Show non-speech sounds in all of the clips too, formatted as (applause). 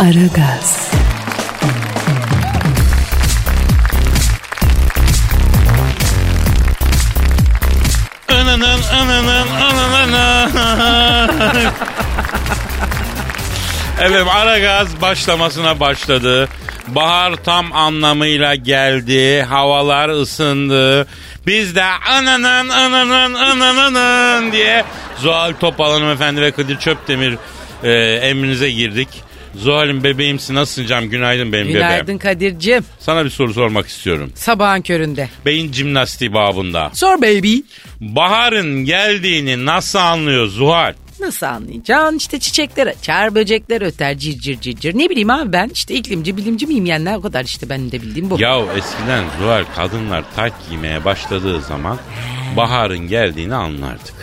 Aragaz, Ananın ananın ananın. evet Aragaz başlamasına başladı. Bahar tam anlamıyla geldi. Havalar ısındı. Biz de ananın ananın ananın diye Zuhal Topal hanımefendi ve Kadir Çöptemir e, emrinize girdik. Zuhal'im bebeğimsin nasılsın canım günaydın benim Günaydın bebeğim. Kadir'cim. Sana bir soru sormak istiyorum. Sabahın köründe. Beyin jimnastiği babında. Sor baby. Baharın geldiğini nasıl anlıyor Zuhal? Nasıl anlayacaksın? İşte çiçekler açar, böcekler öter, cir cir cir cir. Ne bileyim abi ben işte iklimci, bilimci miyim yani ne o kadar işte benim de bildiğim bu. Ya eskiden Zuhal kadınlar tayt giymeye başladığı zaman baharın geldiğini anlardık.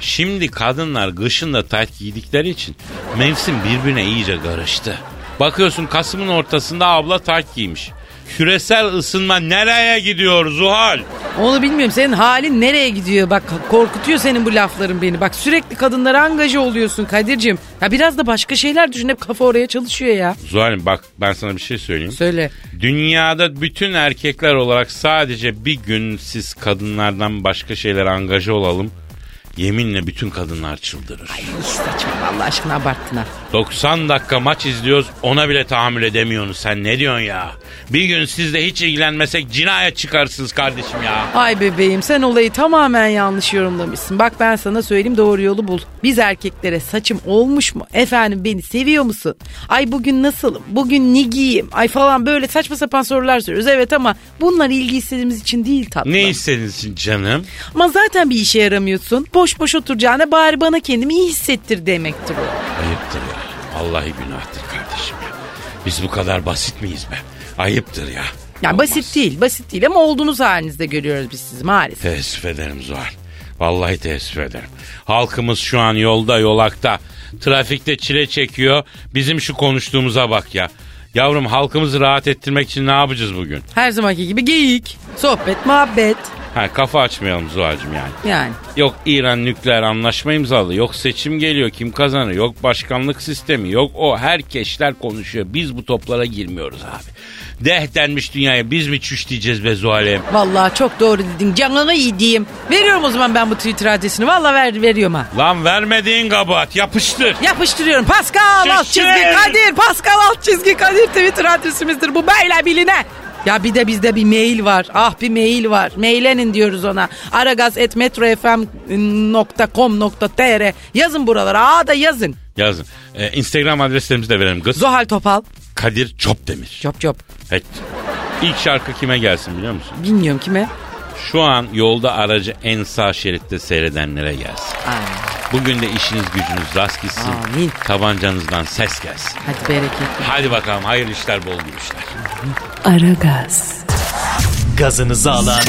Şimdi kadınlar kışında tayt giydikleri için mevsim birbirine iyice karıştı. Bakıyorsun Kasım'ın ortasında abla tayt giymiş. Küresel ısınma nereye gidiyor Zuhal? Onu bilmiyorum senin halin nereye gidiyor bak korkutuyor senin bu lafların beni. Bak sürekli kadınlara angaje oluyorsun Kadir'cim. Ya biraz da başka şeyler düşün hep kafa oraya çalışıyor ya. Zuhal'im bak ben sana bir şey söyleyeyim. Söyle. Dünyada bütün erkekler olarak sadece bir gün siz kadınlardan başka şeyler angaje olalım. Yeminle bütün kadınlar çıldırır. Hiç saçma Allah aşkına abarttın ha. 90 dakika maç izliyoruz ona bile tahammül edemiyorsunuz sen ne diyorsun ya? Bir gün sizle hiç ilgilenmesek cinayet çıkarsınız kardeşim ya. Ay bebeğim sen olayı tamamen yanlış yorumlamışsın. Bak ben sana söyleyeyim doğru yolu bul. Biz erkeklere saçım olmuş mu? Efendim beni seviyor musun? Ay bugün nasılım? Bugün ne giyeyim? Ay falan böyle saçma sapan sorular soruyoruz. Evet ama bunlar ilgi istediğimiz için değil tatlım. Ne istediniz için canım? Ama zaten bir işe yaramıyorsun. Boş boş oturacağına bari bana kendimi iyi hissettir demektir o. Ayıptır ya. Vallahi günahtır kardeşim ya. Biz bu kadar basit miyiz be? Ayıptır ya. Yani Olmaz. basit değil, basit değil ama olduğunuz halinizde görüyoruz biz sizi maalesef. Teessüf ederim Zuhal. Vallahi teessüf ederim. Halkımız şu an yolda yolakta. Trafikte çile çekiyor. Bizim şu konuştuğumuza bak ya. Yavrum halkımızı rahat ettirmek için ne yapacağız bugün? Her zamanki gibi geyik, sohbet, muhabbet. Ha kafa açmayalım Zuhal'cığım yani. Yani Yok İran nükleer anlaşma imzalı. Yok seçim geliyor kim kazanır. Yok başkanlık sistemi. Yok o herkesler konuşuyor. Biz bu toplara girmiyoruz abi. Deh denmiş dünyaya biz mi çüş diyeceğiz be Zuhal'im? Vallahi çok doğru dedin. Canını iyi diyeyim. Veriyorum o zaman ben bu Twitter adresini. Vallahi ver, veriyorum ha. Lan vermediğin kabahat yapıştır. Yapıştırıyorum. Pascal alt çizgi Kadir. Pascal alt çizgi Kadir Twitter adresimizdir. Bu böyle biline. Ya bir de bizde bir mail var. Ah bir mail var. Mailenin diyoruz ona. aragaz.metrofm.com.tr Yazın buralara. Aa da yazın. Yazın. Ee, Instagram adreslerimizi de verelim kız. Zuhal Topal. Kadir Çopdemir. Çop çop. Evet. İlk şarkı kime gelsin biliyor musun? Bilmiyorum kime. Şu an yolda aracı en sağ şeritte seyredenlere gelsin. Ay, Bugün de işiniz gücünüz rast gitsin. Amin. Tabancanızdan ses gelsin. hadi bereketli. Hadi bakalım hayırlı işler bol gülüşler. Aragaz, gazınızı alan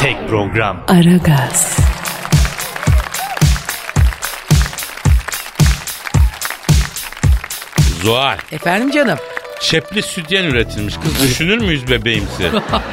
tek program. Aragaz, Zuhal. Efendim canım. Çepli sütyen üretilmiş. Kız düşünür müyüz bebeğimsi?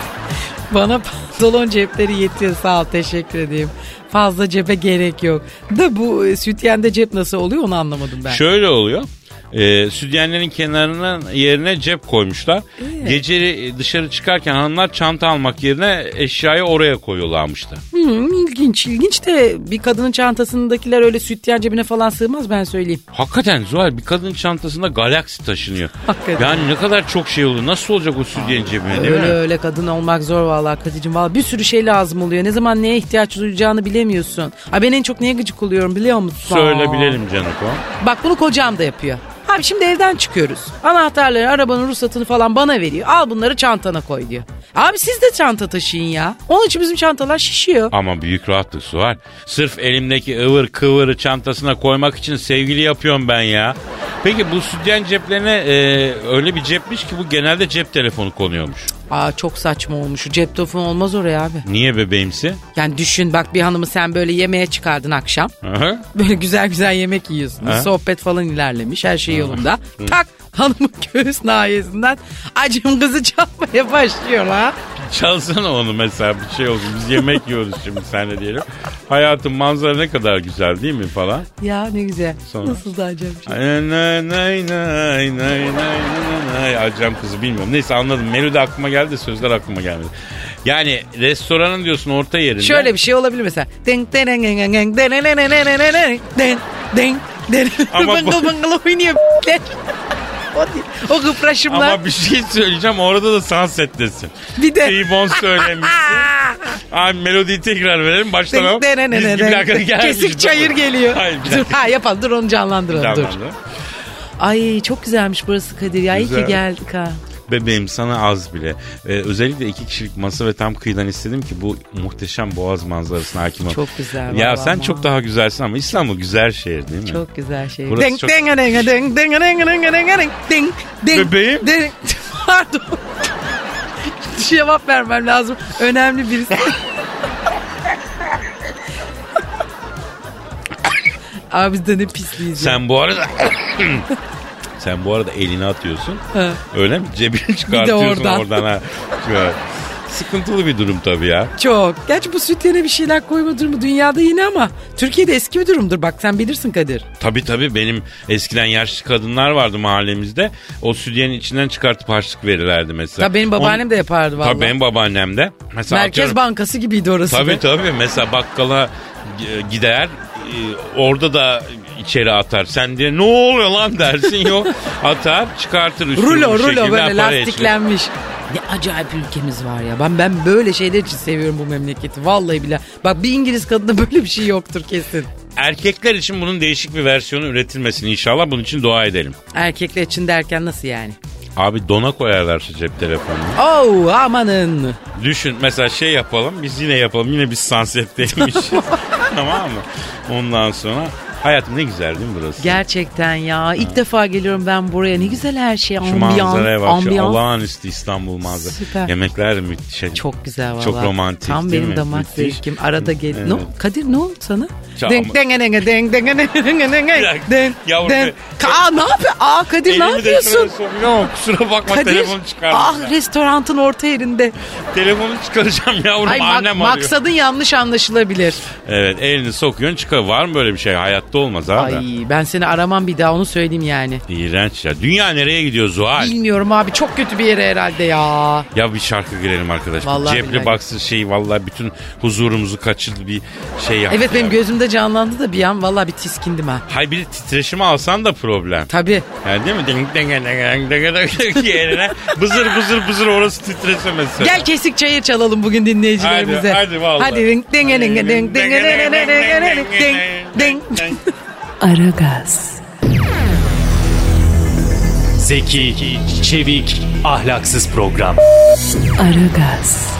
(laughs) Bana pantolon cepleri yetiyor sağ ol teşekkür edeyim. Fazla cebe gerek yok. Da bu e, sütyende cep nasıl oluyor onu anlamadım ben. Şöyle oluyor. E, sütyenlerin kenarına yerine cep koymuşlar. Gece dışarı çıkarken hanımlar çanta almak yerine eşyayı oraya koyuyorlarmışlar. Hmm, ilginç ilginç de bir kadının çantasındakiler öyle sütyen cebine falan sığmaz ben söyleyeyim. Hakikaten Zuhal bir kadın çantasında galaksi taşınıyor. Hakikaten. Yani ne kadar çok şey oluyor. Nasıl olacak o sütyen cebine değil öyle mi? öyle kadın olmak zor vallahi Kadir'cim. Vallahi bir sürü şey lazım oluyor. Ne zaman neye ihtiyaç duyacağını bilemiyorsun. Ay ben en çok neye gıcık oluyorum biliyor musun? Söyle bilelim Canico. Bak bunu kocam da yapıyor. Abi şimdi evden çıkıyoruz. Anahtarları, arabanın ruhsatını falan bana veriyor. Al bunları çantana koy diyor. Abi siz de çanta taşıyın ya. Onun için bizim çantalar şişiyor. Ama büyük rahatlık var. Sırf elimdeki ıvır kıvırı çantasına koymak için sevgili yapıyorum ben ya. Peki bu sütyen ceplerine e, öyle bir cepmiş ki bu genelde cep telefonu konuyormuş. Aa çok saçma olmuş. Cep telefonu olmaz oraya abi. Niye bebeğimsi? Yani düşün bak bir hanımı sen böyle yemeğe çıkardın akşam. Aha. Böyle güzel güzel yemek yiyorsunuz. Ha? Sohbet falan ilerlemiş. Her şey yolunda. Tak hanımın (laughs) göğüs nahiyesinden acım kızı çalmaya başlıyor ha. Çalsana onu mesela bir şey olsun. Biz yemek yiyoruz şimdi seninle diyelim. Hayatın manzara ne kadar güzel değil mi falan. Ya ne güzel. Sonra. Nasıl da acayip şey. Ay, Nay nay nay nay nay nay. Acem kızı bilmiyorum. Neyse anladım. Melodi aklıma geldi de sözler aklıma gelmedi. Yani restoranın diyorsun orta yerinde. Şöyle bir şey olabilir mesela. Ding ding ding ding ding ding ding ding ding ding ding ding Ama bu- oynuyor. O değil. O kıpraşımlar. Ama bir şey söyleyeceğim orada da sunset'tesin. Bir de- T-Bone söylemişsin. (laughs) Abi melodiyi tekrar verelim baştan al. Biz gibi dakika gelmiş. Kesik çayır geliyor. Hayır Dur, ha yapalım dur onu canlandıralım dur. Ay çok güzelmiş burası Kadir ya. İyi Güzel. ki geldik ha. Bebeğim sana az bile. Ee, özellikle iki kişilik masa ve tam kıyıdan istedim ki bu muhteşem boğaz manzarasına hakim ol. Çok güzel. Ya sen ama. çok daha güzelsin ama İstanbul güzel şehir değil mi? Çok güzel şey. Burası Ding çok- ding ding ding ding ding ding ding ding. Bebeğim. Ding. Pardon. Cevap vermem lazım. Önemli birisi. Abi biz de ne pisliyiz. Sen bu arada sen bu arada elini atıyorsun. Ha. Öyle mi? Cebini çıkartıyorsun oradan. oradan. ha. Sıkıntılı bir durum tabii ya. Çok. Gerçi bu sütyene bir şeyler koyma durumu dünyada yine ama Türkiye'de eski bir durumdur. Bak sen bilirsin Kadir. Tabii tabii benim eskiden yaşlı kadınlar vardı mahallemizde. O sütyenin içinden çıkartıp harçlık verirlerdi mesela. Tabii benim babaannem Onu- de yapardı vallahi. Tabii benim babaannem de. Mesela Merkez atıyorum- Bankası gibiydi orası. Tabii da. tabii mesela bakkala gider e, orada da içeri atar. Sen diye ne oluyor lan dersin yok. (laughs) Atar çıkartır üstünü Rulo rulo böyle lastiklenmiş. Ne acayip ülkemiz var ya. Ben ben böyle şeyler için seviyorum bu memleketi. Vallahi bile. Bak bir İngiliz kadında (laughs) böyle bir şey yoktur kesin. Erkekler için bunun değişik bir versiyonu üretilmesini inşallah bunun için dua edelim. Erkekler için derken nasıl yani? Abi dona koyarlar şu cep telefonunu. Oh amanın. Düşün mesela şey yapalım biz yine yapalım yine biz sunsetteymişiz. (laughs) tamam mı? Ondan sonra hayatım ne güzel değil mi burası? Gerçekten ya. ilk defa geliyorum ben buraya. Ne güzel her şey. Şu Ambiyans. manzaraya bak şu ambiyans. olağanüstü İstanbul manzarası. Süper. Yemekler müthiş. Çok güzel valla. Çok romantik Tam değil benim mi? damak Müthiş. zevkim. Arada gel. Evet. Ne, Kadir ne oldu sana? Ya Deng deng deng deng deng deng deng deng deng Aa ne yapıyor? Aa Kadir ne yapıyorsun? sokuyorum. Kusura bakma Kadir. telefonu çıkardım. Ah ben. restorantın orta yerinde. Telefonu çıkaracağım yavrum Ay annem arıyor. maksadın yanlış anlaşılabilir. Evet elini sokuyorsun çıkar. Var mı böyle bir şey? Hayatta olmaz abi. Ay ben seni aramam bir daha onu söyleyeyim yani. İğrenç ya. Dünya nereye gidiyor Zuhal? Bilmiyorum abi çok kötü bir yere herhalde ya. Ya bir şarkı girelim arkadaş. Vallahi Cepli billahi. baksın şey vallahi bütün huzurumuzu kaçırdı bir şey yaptı. Evet benim ya. gözümde canlandı da bir an vallahi bir tiskindim ha. Hay bir titreşimi alsan da problem. Tabii. Yani değil mi? Ding ding ding ding ding yerine bızır bızır bızır orası titrese mesela. Gel kesik çayır çalalım bugün dinleyicilerimize. Hadi, hadi vallahi. Hadi ding ding ding ding ding ding ding ding ding ding. Aragaz, Zeki, çevik, ahlaksız program. Aragaz,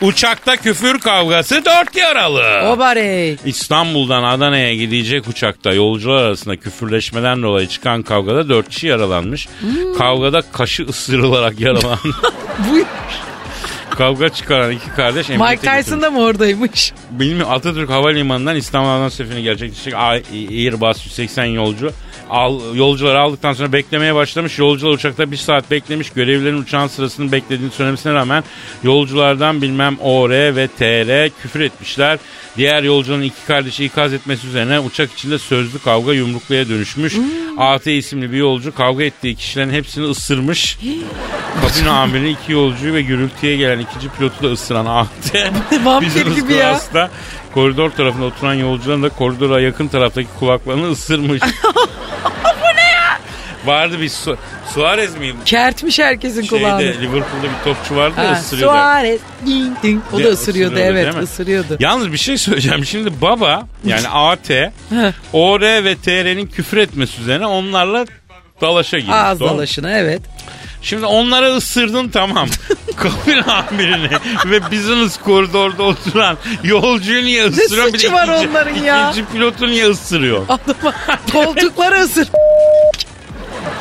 Uçakta küfür kavgası dört yaralı. Obarey. İstanbul'dan Adana'ya gidecek uçakta yolcular arasında küfürleşmeden dolayı çıkan kavgada dört kişi yaralanmış. Kavgada kaşı ısırılarak yaralandı. (laughs) Bu Kavga çıkaran iki kardeş Mike emniyete Tyson götürülmüş. da mı oradaymış? Bilmiyorum Atatürk Havalimanı'ndan İstanbul Havalimanı seferini gerçekleşecek Airbus 180 yolcu al, yolcuları aldıktan sonra beklemeye başlamış. Yolcular uçakta bir saat beklemiş. Görevlilerin uçağın sırasını beklediğini söylemesine rağmen yolculardan bilmem OR ve TR küfür etmişler. Diğer yolcunun iki kardeşi ikaz etmesi üzerine uçak içinde sözlü kavga yumrukluya dönüşmüş. AT isimli bir yolcu kavga ettiği kişilerin hepsini ısırmış. (gasps) Kabin amirinin iki yolcuyu ve gürültüye gelen ikinci pilotu da ısıran AT. (laughs) Vampir gibi ya. class'ta koridor tarafında oturan yolcuların da koridora yakın taraftaki kulaklarını ısırmış. (laughs) Ne? Vardı bir Su- Suarez miyim? Kertmiş herkesin kulağını. Şeyde Liverpool'da bir topçu vardı ya ısırıyordu. Suarez. Ding ding. O da ısırıyordu evet ısırıyordu. Yalnız bir şey söyleyeceğim. Şimdi baba yani (laughs) AT, OR ve TR'nin küfür etmesi üzerine onlarla dalaşa girmiş. Ağız Doğru dalaşına evet. Şimdi onlara ısırdın tamam. (laughs) Kabin amirini ve business koridorda oturan yolcuyu niye ısırıyor? suçu var onların ya? İkinci pilotu niye ısırıyor? Adama (laughs) koltukları ısır.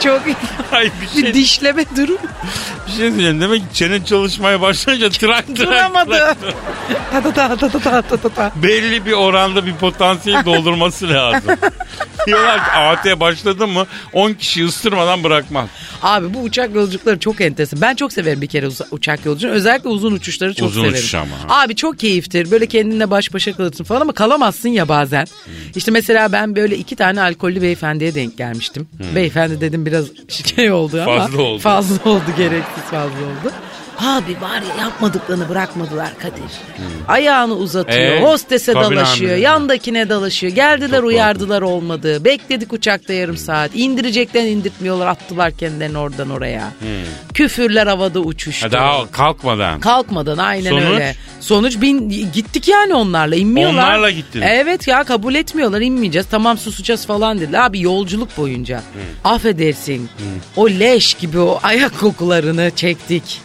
Çok iyi. Ay bir bir şey, dişleme durum. Bir şey diyeceğim. Demek ki çenen çalışmaya başlayınca trak trak Duramadı. Ta ta ta ta ta ta ta belli bir oranda bir potansiyel doldurması lazım. (laughs) Diyorlar ki AT başladı mı 10 kişi ısırmadan bırakmaz. Abi bu uçak yolculukları çok enteresan. Ben çok severim bir kere uçak yolculuğunu. Özellikle uzun uçuşları çok Uzun severim. uçuş ama. Abi çok keyiftir. Böyle kendinle baş başa kalırsın falan ama kalamazsın ya bazen. Hmm. İşte mesela ben böyle iki tane alkollü beyefendiye denk gelmiştim. Beyefendi dedim biraz (laughs) şey oldu ama. Hmm. Fazla oldu. Fazla oldu gereksiz fazla oldu. Abi var ya yapmadıklarını bırakmadılar Kadir. Ayağını uzatıyor, Ee, hostese kabin dalaşıyor, amiri. yandakine dalaşıyor. Geldiler Çok uyardılar olmadı. Bekledik uçakta yarım saat. İndirecekten indirtmiyorlar attılar kendilerini oradan oraya. Küfürler havada uçuştu. Ha, Daha kalkmadan. Kalkmadan aynen Sonuç? öyle. Sonuç bin, gittik yani onlarla inmiyorlar. Onlarla gittiniz. Evet ya kabul etmiyorlar inmeyeceğiz tamam susacağız falan dediler. Abi yolculuk boyunca affedersin o leş gibi o ayak kokularını çektik.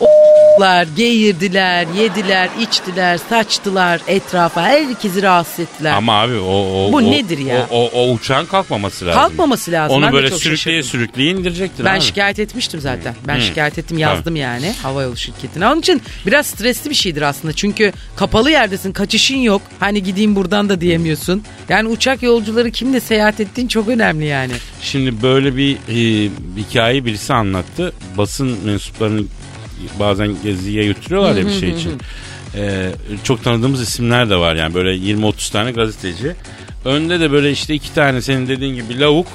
O**lar geğirdiler, yediler, içtiler, saçtılar etrafa herkesi rahatsız ettiler. Ama abi o, o Bu o- nedir ya? O, o, o uçağın kalkmaması lazım. Kalkmaması lazım. Onu Ben de böyle çok sürükleye şaşırdım. sürükleye indirecektir Ben abi. şikayet etmiştim zaten. Ben şikayet ettim yazdım yani havayolu şirketine. Onun için biraz stresli bir şeydir aslında. Çünkü kapalı yerdesin kaçışın yok. Hani gideyim buradan da diyemiyorsun. Yani uçak yolcuları kimle seyahat ettiğin çok önemli yani. Şimdi böyle bir e, hikayeyi birisi anlattı. Basın mensuplarını bazen geziye götürüyorlar ya bir şey için. E, çok tanıdığımız isimler de var yani böyle 20-30 tane gazeteci. Önde de böyle işte iki tane senin dediğin gibi lavuk.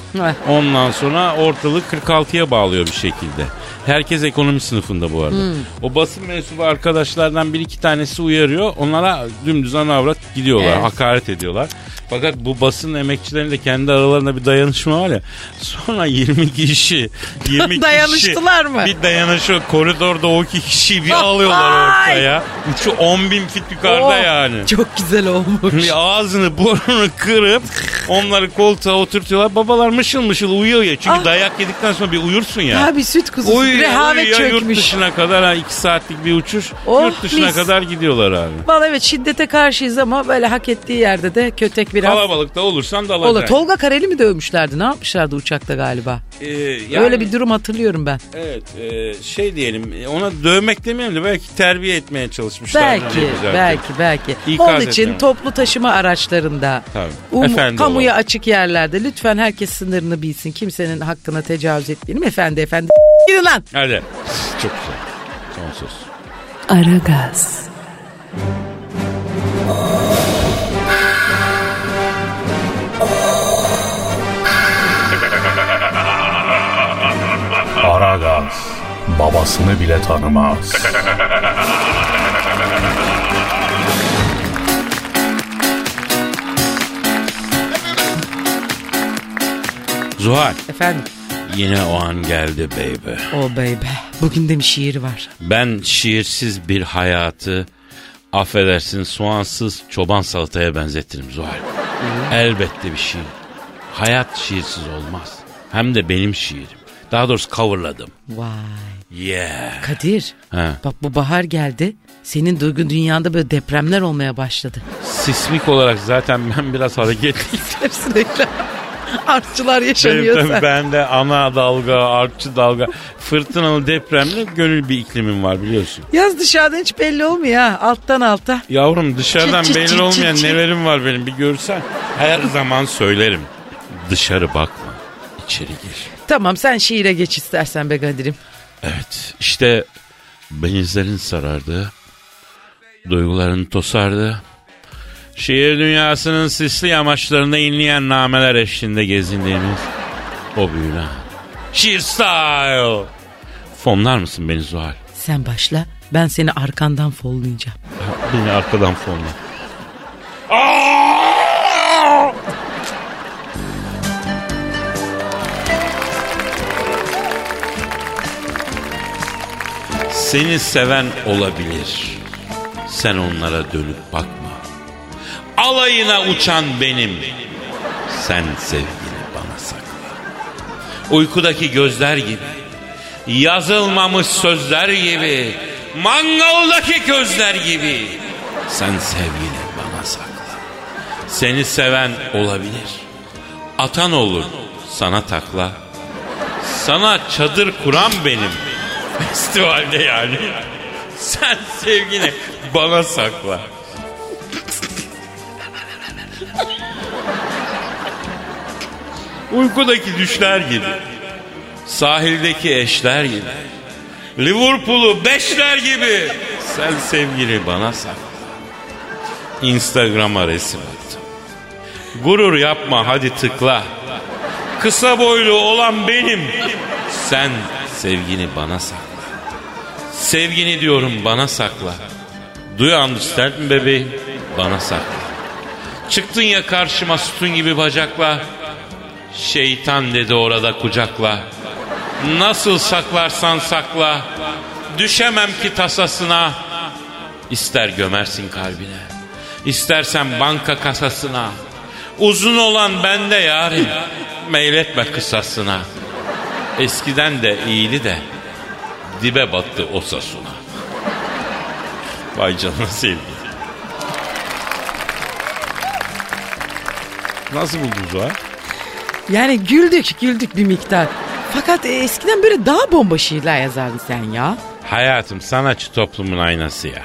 Ondan sonra ortalık 46'ya bağlıyor bir şekilde. Herkes ekonomi sınıfında bu arada. O basın mensubu arkadaşlardan bir iki tanesi uyarıyor. Onlara dümdüz ana avrat gidiyorlar. Evet. Hakaret ediyorlar. Fakat bu basın emekçilerinin de kendi aralarında bir dayanışma var ya. Sonra 20 kişi 20 (laughs) kişi Dayanıştılar mı? Bir dayanışıyor. Koridorda o iki kişiyi bir (laughs) alıyorlar Ay! ortaya. Uçu 10 bin fit yukarıda Oh, yani. Çok güzel olmuş. Bir ağzını burnunu kırıp onları koltuğa oturtuyorlar. Babalar mışıl mışıl uyuyor ya. Çünkü Ah. dayak yedikten sonra bir uyursun ya. Abi süt kuzusu rehavet yurt çökmüş. dışına kadar ha, iki saatlik bir uçuş. Oh, yurt dışına mis. kadar gidiyorlar abi. Vallahi evet şiddete karşıyız ama böyle hak ettiği yerde de kötek biraz. Kalabalıkta olursan Olur. dalacaksın. Tolga Kareli mi dövmüşlerdi? Ne yapmışlardı uçakta galiba? Ee, yani- Öyle bir durum hatırlıyorum ben. Evet e, şey diyelim ona dövmek demeyelim de belki terbiye etmeye çalışmışlar. Belki, belki, belki. İkaz Onun için etmem. toplu taşıma araçlarında, Tabii. um- Efendi kamuya olalım. açık yerlerde lütfen herkes sınırını bilsin. Kimsenin hakkına tecavüz etmeyelim. Efendi, efendi. (laughs) Gidin lan. Hadi. Çok güzel. Son söz. Aragaz, Aragaz babasını bile tanımaz. Zuhal Efendim. yine o an geldi baby. Oh baby. Bugün de bir şiir var. Ben şiirsiz bir hayatı affedersin soğansız çoban salataya benzetirim Zuhal. Elbette bir şiir. Hayat şiirsiz olmaz. Hem de benim şiirim. Daha doğrusu coverladım. Vay. Yeah. Kadir. He. Bak bu bahar geldi. Senin duygu dünyanda böyle depremler olmaya başladı. Sismik olarak zaten (laughs) ben biraz hareketli. (laughs) Hepsine Artçılar yaşanıyor tabii sen. bende ana dalga, artçı dalga, fırtınalı depremli gönül bir iklimim var biliyorsun. Yaz dışarıdan hiç belli olmuyor ha. Alttan alta. Yavrum dışarıdan Çıt çıt belli çıt olmayan çıt çıt. nelerim var benim bir görsen. Her zaman söylerim. Dışarı bakma, içeri gir. Tamam sen şiire geç istersen be Kadir'im. Evet işte benizlerin sarardı, duyguların tosardı. Şiir dünyasının sisli yamaçlarında inleyen nameler eşliğinde gezindiğimiz o büyülü. Şiir style. Fonlar mısın beni Zuhal? Sen başla ben seni arkandan follayacağım. Beni arkadan fonla. Seni seven olabilir. Sen onlara dönüp bakma. Alayına uçan benim. Sen sevgini bana sakla. Uykudaki gözler gibi. Yazılmamış sözler gibi. Mangaldaki gözler gibi. Sen sevgini bana sakla. Seni seven olabilir. Atan olur sana takla. Sana çadır kuran benim. Festivalde yani. Sen sevgini bana sakla. Uykudaki düşler gibi. Sahildeki eşler gibi. Liverpool'u beşler gibi. Sen sevgili bana sakla. Instagram'a resim attım. Gurur yapma hadi tıkla. Kısa boylu olan benim. Sen sevgini bana sakla. Sevgini diyorum bana sakla. Do you understand mi bebeğim? Bana sakla. Çıktın ya karşıma sütun gibi bacakla. Şeytan dedi orada kucakla. Nasıl saklarsan sakla. Düşemem ki tasasına. İster gömersin kalbine. İstersen banka kasasına. Uzun olan bende yarim. Meyletme kısasına. Eskiden de iyiydi de dibe battı o sasuna. Vay canına sevgi. Nasıl buldunuz ha? Yani güldük güldük bir miktar. Fakat e, eskiden böyle daha bomba şiirler yazardın sen ya. Hayatım sanatçı toplumun aynası ya.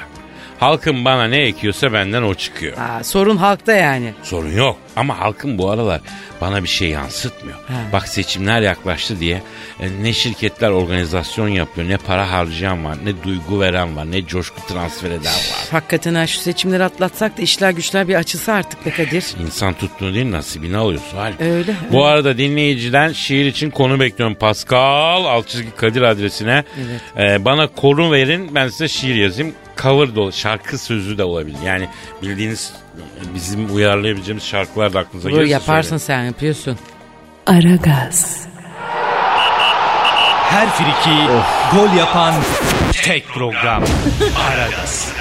Halkım bana ne ekiyorsa benden o çıkıyor. Ha, sorun halkta yani. Sorun yok ama halkım bu aralar bana bir şey yansıtmıyor. He. Bak seçimler yaklaştı diye e, ne şirketler organizasyon yapıyor, ne para harcayan var, ne duygu veren var, ne coşku transfer eden var. Hakikaten ha şu seçimleri atlatsak da işler güçler bir açılsa artık be Kadir. (laughs) İnsan tuttuğunu değil nasibini alıyorsun hal. Öyle, Bu öyle. arada dinleyiciden şiir için konu bekliyorum. Pascal alt çizgi Kadir adresine. E, bana konu verin ben size şiir yazayım. Cover da şarkı sözü de olabilir. Yani bildiğiniz bizim uyarlayabileceğimiz şarkılar da aklınıza Böyle gelirse yaparsın söyleyin. sen yapıyorsun. Aragaz, Her friki gol yapan tek program. Aragaz.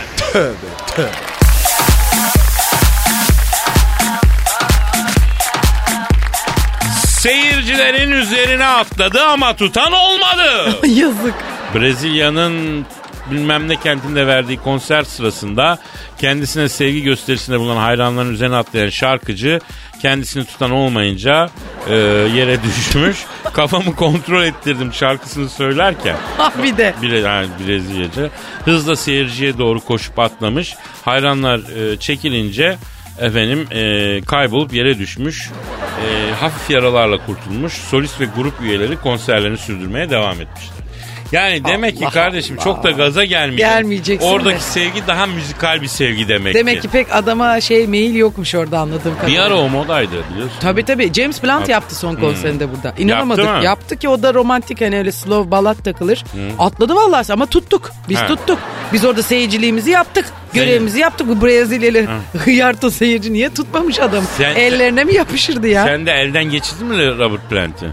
Seyircilerin üzerine atladı ama tutan olmadı. (laughs) Yazık. Brezilya'nın bilmem ne kentinde verdiği konser sırasında kendisine sevgi gösterisinde bulunan hayranların üzerine atlayan şarkıcı kendisini tutan olmayınca e, yere (laughs) düşmüş. Kafamı kontrol ettirdim şarkısını söylerken. (laughs) Ah bir de. Bire, yani Brezilyaca. Hızla seyirciye doğru koşup atlamış. Hayranlar e, çekilince efendim e, kaybolup yere düşmüş. E, hafif yaralarla kurtulmuş. Solist ve grup üyeleri konserlerini sürdürmeye devam etmişler. Yani demek ki kardeşim çok da gaza gelmeyecek. Gelmeyeceksin Oradaki de. sevgi daha müzikal bir sevgi demek, Demek ki pek adama şey mail yokmuş orada anladığım Bir kadarıyla. ara o modaydı biliyorsun. Tabii tabii. James Blunt yaptı son konserinde burada. İnanamadık. Yaptı mı? Yaptı ki o da romantik hani öyle slow balat takılır. Atladı vallahi ama tuttuk. Biz Ha. tuttuk. Biz orada seyirciliğimizi yaptık. Görevimizi yaptık. Bu Brezilyalı (laughs) hıyarto seyirci niye tutmamış adam? Sen- Ellerine mi yapışırdı ya? Sen de elden geçirdin mi Robert Plant'i?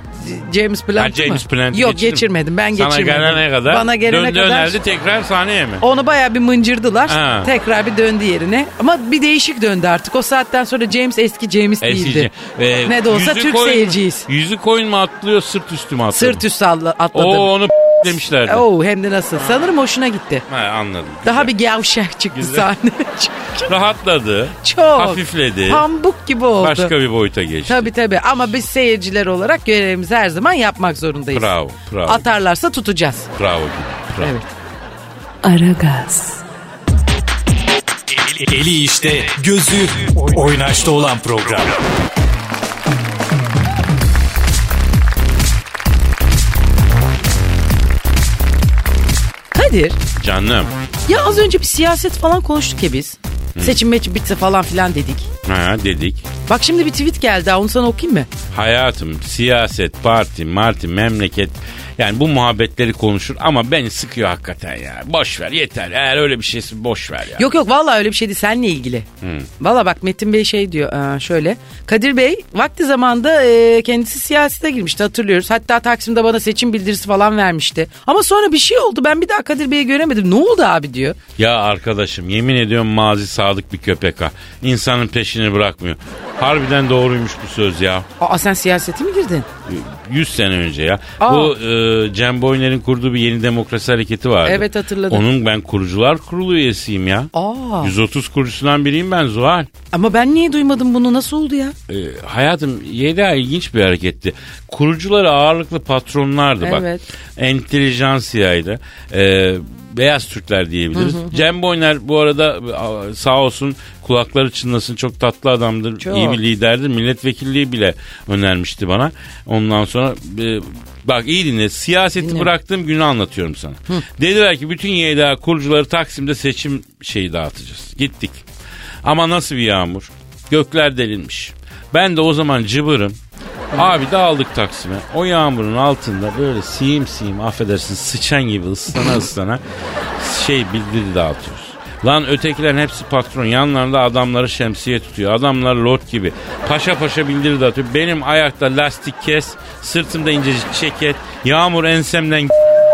James Blunt Ha, James mı? Plant'i Yok geçirdin mi? geçirmedim. Ben Sana geçirmedim. gelene kadar Bana gelene döndü kadar. önerdi tekrar sahneye mi? Onu bayağı bir mıncırdılar. Ha. Tekrar bir döndü yerine. Ama bir değişik döndü artık. O saatten sonra James eski James değildi. Eskici. Ee, ne de olsa Türk koyun- seyirciyiz. Yüzü koyun mu atlıyor sırt üstü mü atlıyor? Sırt üstü atla- atladım. Oo onu demişlerdi. Oo hem de nasıl. Sanırım hoşuna gitti. Ha, anladım. Daha Güzel. bir gavşak çıktı Güzel. sahne. (laughs) Rahatladı. Çok. Hafifledi. Pambuk gibi oldu. Başka bir boyuta geçti. Tabii tabii ama biz seyirciler olarak görevimizi her zaman yapmak zorundayız. Bravo. Bravo. Atarlarsa tutacağız. Bravo. Bravo. Evet. Aragaz, Eli işte, gözü oynaşta olan program. Kadir Canım. ya az önce bir siyaset falan konuştuk ya biz. Seçim meçim bitse falan filan dedik. Ha dedik. Bak şimdi bir tweet geldi ha onu sana okuyayım mı? Hayatım, siyaset, parti, marti, memleket yani bu muhabbetleri konuşur ama beni sıkıyor hakikaten ya. Boş ver yeter. Eğer öyle bir şeyse boş ver ya. Yok yok vallahi öyle bir şey değil seninle ilgili. Valla bak Metin Bey şey diyor e, şöyle. Kadir Bey vakti zamanda e, kendisi siyasete girmişti hatırlıyoruz. Hatta Taksim'de bana seçim bildirisi falan vermişti. Ama sonra bir şey oldu ben bir daha Kadir Bey'i göremedim. Ne oldu abi diyor. Ya arkadaşım yemin ediyorum mazi sadık bir köpek ha. İnsanın peşini bırakmıyor. Harbiden doğruymuş bu söz ya. Aa sen siyasete mi girdin? 100 sene önce ya. Aa. Bu e, Cem Boyner'in kurduğu bir yeni demokrasi hareketi vardı. Evet, hatırladım. Onun ben kurucular kurulu üyesiyim ya. Aa 130 kurucusundan biriyim ben Zuhal. ama ben niye duymadım bunu nasıl oldu ya? E, hayatım YDA ilginç bir hareketti. Kurucuları ağırlıklı patronlardı bak. Evet. Entelijansiyaydı. E, beyaz Türkler diyebiliriz. Cem Boyner bu arada sağ olsun kulakları çınlasın çok tatlı adamdır. Çok. iyi bir liderdir. Milletvekilliği bile önermişti bana. Ondan sonra e, bak iyi dinle. Siyaseti Dinliyorum. bıraktığım günü anlatıyorum sana. Dediler ki bütün YDA kurucuları Taksim'de seçim şeyi dağıtacağız. Gittik. Ama nasıl bir yağmur? Gökler delinmiş. Ben de o zaman cıbırım. Abi dağıldık Taksim'e. O yağmurun altında böyle siyim siyim affedersin sıçan gibi ıslana ıslana şey bildiri dağıtıyoruz. Lan ötekilerin hepsi patron. Yanlarında adamları şemsiye tutuyor. Adamlar lot gibi. Paşa paşa bildiri dağıtıyor. Benim ayakta lastik kes. Sırtımda incecik ceket. Yağmur ensemden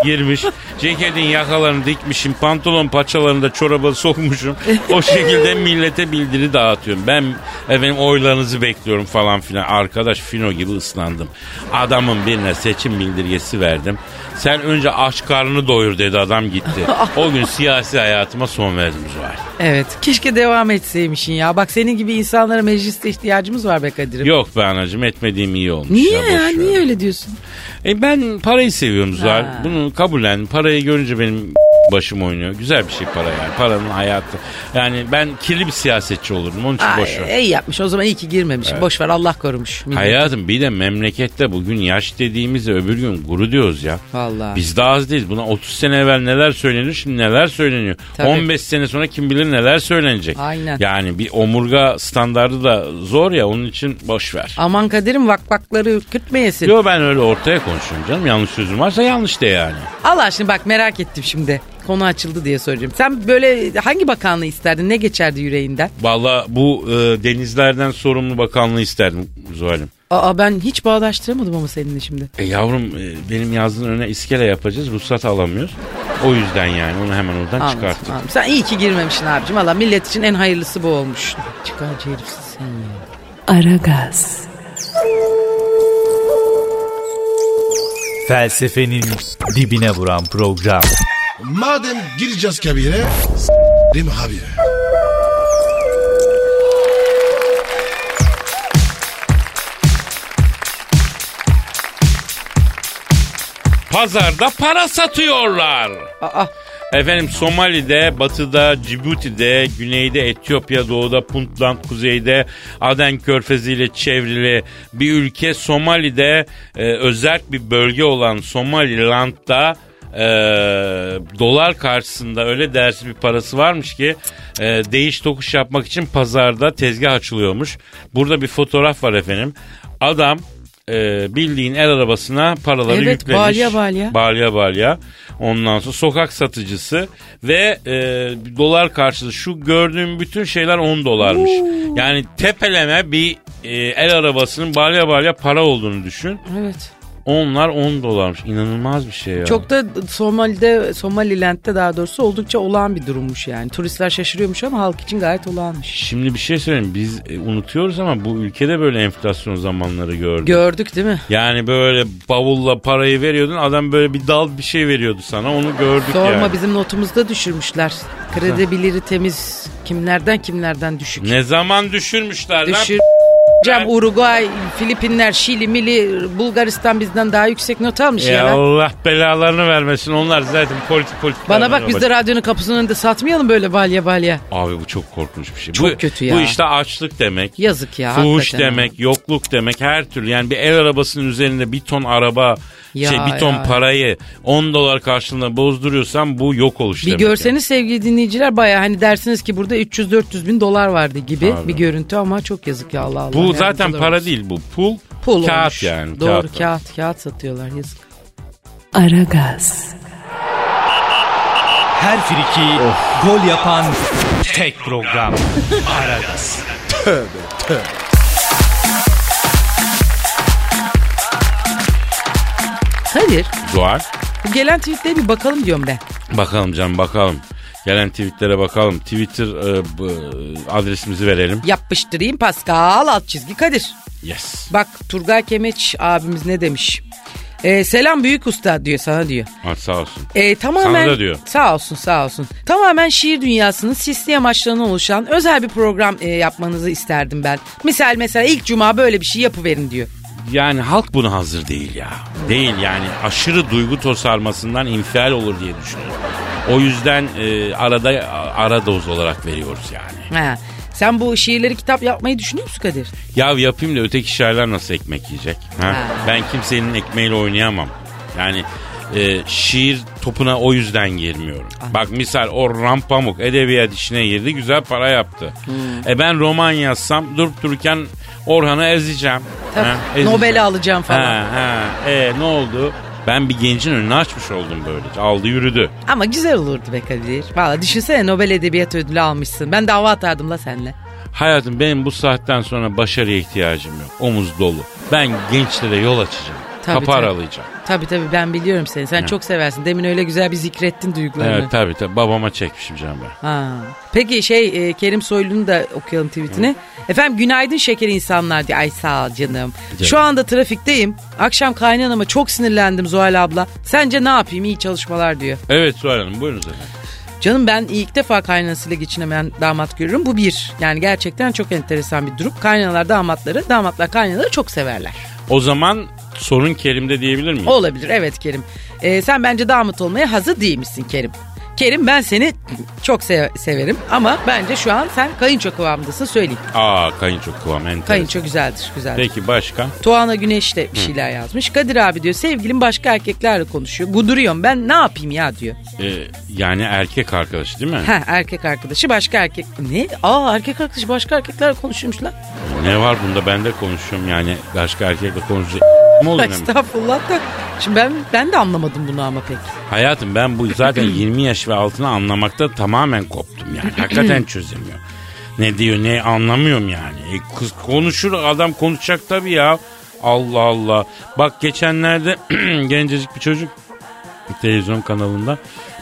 girmiş. Ceketin yakalarını dikmişim. Pantolon paçalarında çorabı sokmuşum. O şekilde millete bildiri dağıtıyorum. Ben efendim oylarınızı bekliyorum falan filan. Arkadaş fino gibi ıslandım. Adamın birine seçim bildirgesi verdim. Sen önce aç karnını doyur dedi adam gitti. (laughs) O gün siyasi hayatıma son verdim Zuhal. Evet keşke devam etseymişsin ya. Bak senin gibi insanlara mecliste ihtiyacımız var be Kadir'im. Yok be anacığım etmediğim iyi olmuş. Niye ya, ver. niye öyle diyorsun? E ben parayı seviyorum Zuhal. Ha. Bunu kabullen. Parayı görünce benim başım oynuyor. Güzel bir şey para yani. Paranın hayatı. Yani ben kirli bir siyasetçi olurdum. Onun için Ay, boş ver. iyi yapmış o zaman iyi ki girmemiş. Boş ver Allah korumuş. milleti. Hayatım bir de memlekette bugün yaş dediğimizde öbür gün guru diyoruz ya. Vallahi. Biz daha az değiliz. Buna 30 sene evvel neler söyleniyor şimdi neler söyleniyor. Tabii. 15 sene sonra kim bilir neler söylenecek. Aynen. Yani bir omurga standardı da zor ya onun için boş ver. Aman Kadir'im vakvakları ürkütmeyesin. Yo ben öyle ortaya konuşuyorum canım. Yanlış sözüm varsa yanlış de yani. Allah aşkına bak merak ettim şimdi. Konu açıldı diye soracağım. Sen böyle hangi bakanlığı isterdin? Ne geçerdi yüreğinden? Valla bu e, denizlerden sorumlu bakanlığı isterdim Zuhal'im. Aa ben hiç bağdaştıramadım ama seninle şimdi. E yavrum e, benim yazdığın önüne iskele yapacağız. Ruhsat alamıyoruz. O yüzden yani onu hemen oradan Anladım, çıkarttık. anladım. Sen iyi ki girmemişsin abicim. Valla millet için en hayırlısı bu olmuş. Çıkarcı herifsin sen ya. Aragaz, Felsefenin dibine vuran program. Madem gireceğiz kabire s**rim abi. Pazarda para satıyorlar. Aa Efendim Somali'de, batıda, Cibuti'de, güneyde Etiyopya, doğuda Puntland, kuzeyde Aden Körfezi ile çevrili bir ülke. Somali'de e, özel bir bölge olan Somaliland'da e, dolar karşısında öyle değersiz bir parası varmış ki e, değiş tokuş yapmak için pazarda tezgah açılıyormuş. Burada bir fotoğraf var efendim. Adam e, bildiğin el arabasına paraları Evet, yüklemiş. balya balya. Balya balya. Ondan sonra sokak satıcısı ve e, dolar karşılığı şu gördüğüm bütün şeyler 10 dolarmış. Yani tepeleme bir e, el arabasının balya balya para olduğunu düşün. evet. Onlar 10 dolarmış. İnanılmaz bir şey ya. Çok da Somali'de, Somaliland'de daha doğrusu oldukça olağan bir durummuş yani. Turistler şaşırıyormuş ama halk için gayet olağanmış. Şimdi bir şey söyleyeyim. Biz e, unutuyoruz ama bu ülkede böyle enflasyon zamanları gördük. Gördük değil mi? yani böyle bavulla parayı veriyordun. Adam böyle bir dal bir şey veriyordu sana. Onu gördük Sorma yani. bizim notumuzda düşürmüşler. Kredibiliri temiz kimlerden kimlerden düşük. Ne zaman düşürmüşler lan? Cem Uruguay, Filipinler, Şili, Mili, Bulgaristan bizden daha yüksek not almış ya. Ya lan. Allah belalarını vermesin. Onlar zaten politik politik. Bana bak biz de radyonun kapısının önünde satmayalım böyle balya balya. Abi bu çok korkunç bir şey. Çok bu, kötü ya. Bu işte açlık demek. Yazık ya. Fuhuş hakikaten demek, yokluk demek her türlü. Yani bir el arabasının üzerinde bir ton araba, Ya, şey bir ton ya. parayı 10 dolar karşılığında bozduruyorsan bu yok oluş Bir demek. görseniz sevgili dinleyiciler baya hani dersiniz ki burada 300-400 bin dolar vardı gibi Abi. bir görüntü ama çok yazık ya Allah Allah. Bu yardımcılar zaten para olsun. değil bu. Pul, Pul kağıt olmuş. yani. Doğru kağıt. kağıt kağıt satıyorlar yazık. Aragaz, Her friki gol yapan tek program. Aragaz. Kadir Zuhal. bu gelen tweetlere bir bakalım diyorum ben. Bakalım canım bakalım. Gelen tweetlere bakalım. Twitter e, bu- adresimizi verelim. Yapıştırayım Pascal alt çizgi Kadir. Yes. Bak Turgay Kemeç abimiz ne demiş? Ee, selam büyük usta diyor sana diyor. Hadi sağ olsun. Ee, tamamen Sana da diyor. Sağ olsun sağ olsun. Tamamen şiir dünyasının sisli amaçlarından oluşan özel bir program e, yapmanızı isterdim ben. Misal mesela ilk cuma böyle bir şey yapıverin diyor. Yani halk buna hazır değil ya. Değil yani aşırı duygu tosarmasından infial olur diye düşünüyorum. O yüzden e, arada ara doz olarak veriyoruz yani. Ha. Sen bu şiirleri kitap yapmayı düşünüyor musun Kadir? Ya yapayım da öteki şairler nasıl ekmek yiyecek? Ha? Ha. Ben kimsenin ekmeğiyle oynayamam. Yani e, şiir topuna o yüzden girmiyorum. Bak misal Orhan Pamuk edebiyat işine girdi güzel para yaptı. Hmm. E ben roman yazsam durup dururken Orhan'ı ezeceğim. Ha, ezeceğim. Nobel'i alacağım falan. Ha, ha. E ne oldu? Ben bir gencin önünü açmış oldum böylece. Aldı yürüdü. Ama güzel olurdu be Kadir. Valla düşünsene Nobel Edebiyat Ödülü almışsın. Ben dava atardım la seninle. Hayatım benim bu saatten sonra başarıya ihtiyacım yok. Omuz dolu. Ben gençlere yol açacağım. Tabii, Kapı tabii. aralayacağım. Tabii tabii ben biliyorum seni. Sen çok seversin. Demin öyle güzel bir zikrettin duygularını. Evet tabii tabii babama çekmişim canım ben. Ha. Peki şey e, Kerim Soylu'nu da okuyalım tweetini. Efendim günaydın şeker insanlar diye. Ay sağ ol canım. Şu anda trafikteyim. Akşam kaynanama çok sinirlendim Zuhal abla. Sence ne yapayım iyi çalışmalar diyor. Evet Suhal Hanım buyurunuz efendim. Canım ben ilk defa kaynanasıyla geçinemeyen damat görüyorum. Bu bir. Yani gerçekten çok enteresan bir durum. Kaynanalar damatları, damatlar kaynanaları çok severler. O zaman sorun Kerim'de diyebilir miyim? Olabilir evet Kerim. Ee, sen bence damat olmaya hazır değil misin Kerim? Kerim ben seni çok se- severim ama bence şu an sen kayınço kıvamındasın söyleyeyim. Aa kayınço kıvam enteresan. Kayınço güzeldir güzeldir. Peki başka? Tuana Güneş de bir şeyler yazmış. Kadir abi diyor sevgilim başka erkeklerle konuşuyor. Guduruyorum ben ne yapayım ya diyor. Ee, yani erkek arkadaş değil mi? Ha erkek arkadaşı başka erkek. Ne? Aa erkek arkadaşı başka erkeklerle konuşuyormuş lan. Ne var bunda ben de konuşuyorum yani başka erkekle konuşacak. Oluyor benim? Estağfurullah da. Şimdi ben ben de anlamadım bunu ama pek. Hayatım ben bu zaten (clears throat) 20 yaş ve altına anlamakta tamamen koptum yani. (clears throat) Hakikaten çözemiyor. Ne diyor ne anlamıyorum yani. E, kız konuşur adam konuşacak tabii ya. Allah Allah. Bak geçenlerde (clears throat) gencecik bir çocuk televizyon kanalında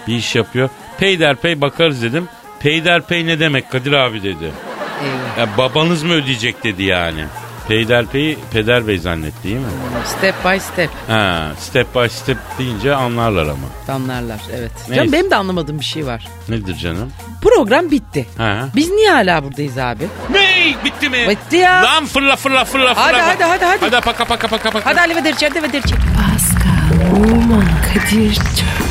bir iş yapıyor. Peyderpey bakarız dedim. Peyderpey ne demek Kadir abi dedi. Ya babanız mı ödeyecek dedi yani. Peyderpey'i peder bey zannetti değil mi? Step by step Ha, step by step deyince anlarlar ama. anlarlar evet. Neyse. Canım benim de anlamadığım bir şey var. Nedir canım? Program bitti. Ha. Biz niye hala buradayız abi? Ne? Bitti mi? Bitti ya. Lan fırla fırla fırla Hadi, fırla. hadi, hadi, hadi. Hadi paka paka paka paka. Hadi Ali ve Derçe, hadi ve Derçe. Pascal, Oman, Kadir çok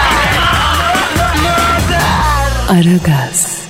Aragaz.